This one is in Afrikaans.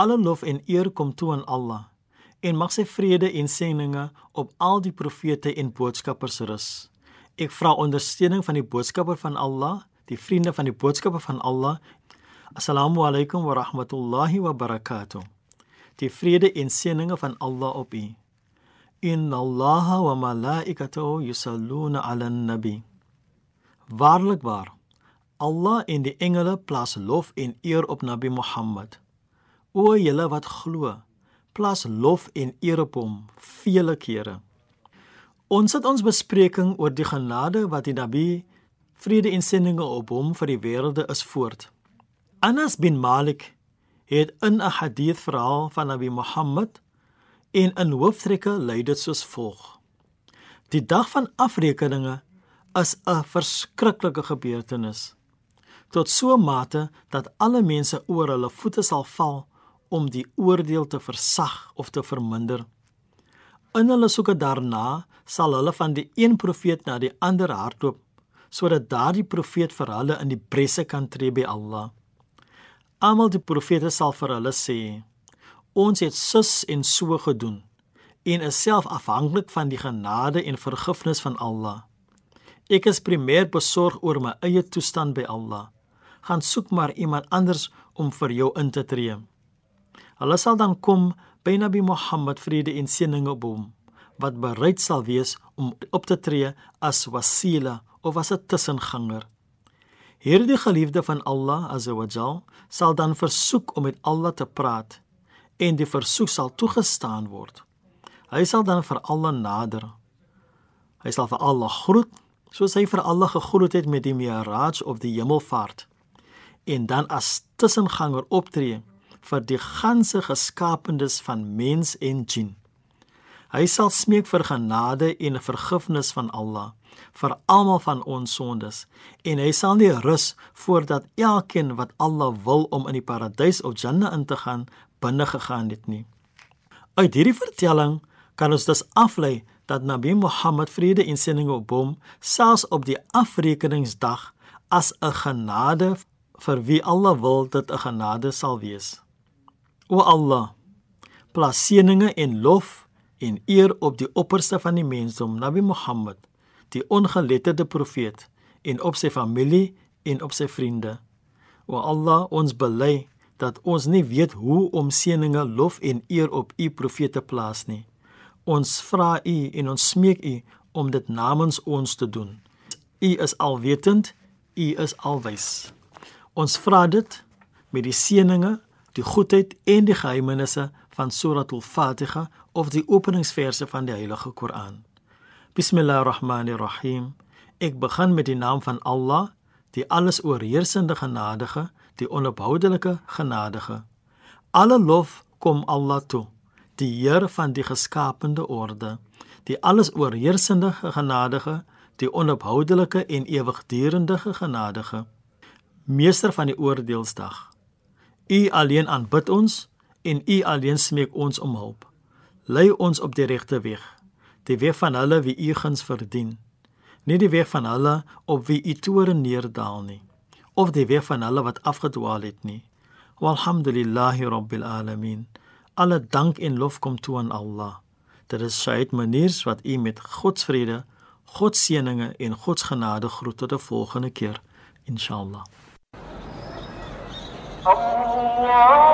Alle lof en eer kom toe aan Allah en mag sy vrede en seëninge op al die profete en boodskappers rus. Ek vra ondersteuning van die boodskapper van Allah, die vriende van die boodskapper van Allah. Assalamu alaykum wa rahmatullahi wa barakatuh. Die vrede en seëninge van Allah op u. Inna Allaha wa malaikatahu yusalluna 'alan nabi. Waarlik waar. Allah en die engele plaas lof en eer op Nabi Muhammad. O julle wat glo, plaas lof en eer op hom vele kere. Ons het ons bespreking oor die genade wat die Nabi vrede en seëninge op hom vir die wêrelde is voort. Anas bin Malik het in 'n hadith verhaal van Nabi Muhammad en in hooftrekke lui dit soos volg: Die dag van afrekeninge is 'n verskriklike gebeurtenis tot so mate dat alle mense oor hulle voete sal val om die oordeel te versag of te verminder. In hulle soeke daarna sal hulle van die een profeet na die ander hardloop sodat daardie profeet vir hulle in die bresse kan tree by Allah. Almal die profete sal vir hulle sê: Ons het sus en so gedoen en is self afhanklik van die genade en vergifnis van Allah. Ek is primêr besorg oor my eie toestand by Allah. Gaan soek maar iemand anders om vir jou in te tree. Hulle sal dan kom by Nabi Muhammad vrede en seëninge op hom wat bereid sal wees om op te tree as wasila of as 'n tussenganger. Hierdie geliefde van Allah Azawajal sal dan versoek om met Allah te praat en die versoek sal toegestaan word. Hy sal dan vir Allah nader. Hy sal vir Allah groet soos hy vir Allah gegroet het met die Mi'raj of die hemelvaart en dan as tussenganger optree vir die ganse geskaapendes van mens en jin. Hy sal smeek vir genade en vergifnis van Allah vir almal van ons sondes en hy sal nie rus voordat elkeen wat Allah wil om in die paradys of Jannah in te gaan binne gegaan het nie. Uit hierdie vertelling kan ons dus aflei dat Nabi Muhammad vrede en seëninge op hom selfs op die afrekeningsdag as 'n genade vir wie Allah wil dit 'n genade sal wees. O Allah, plaas seëninge en lof en eer op die opperste van die mensdom, Nabi Muhammad, die ongeletterde profeet en op sy familie en op sy vriende. O Allah, ons bely dat ons nie weet hoe om seëninge, lof en eer op u profete te plaas nie. Ons vra u en ons smeek u om dit namens ons te doen. U is alwetend, u is alwys. Ons vra dit met die seëninge, die goedheid en die geheimenisse van Suratul Fatiha of die openingsverse van die Heilige Koran. Bismillahirrahmanirrahim. Ek begin met die naam van Allah, die alles oorheersende genadige, die onophoudelike genadige. Alle lof kom Allah toe, die Heer van die geskaapte orde, die alles oorheersende genadige, die onophoudelike en ewigdurende genadige, meester van die oordeelsdag. U alleen aanbid ons en U alleen smeek ons om hulp. Lei ons op die regte weg, die weg van hulle wie U guns verdien, nie die weg van hulle op wie U toorn neerdaal nie, of die weg van hulle wat afgedwaal het nie. Walhamdulillahi rabbil alamin. Alle dank en lof kom toe aan Allah. Dit is Said Maniers wat U met God se vrede, God se seëninge en God se genade groet tot 'n volgende keer, inshallah. Oh.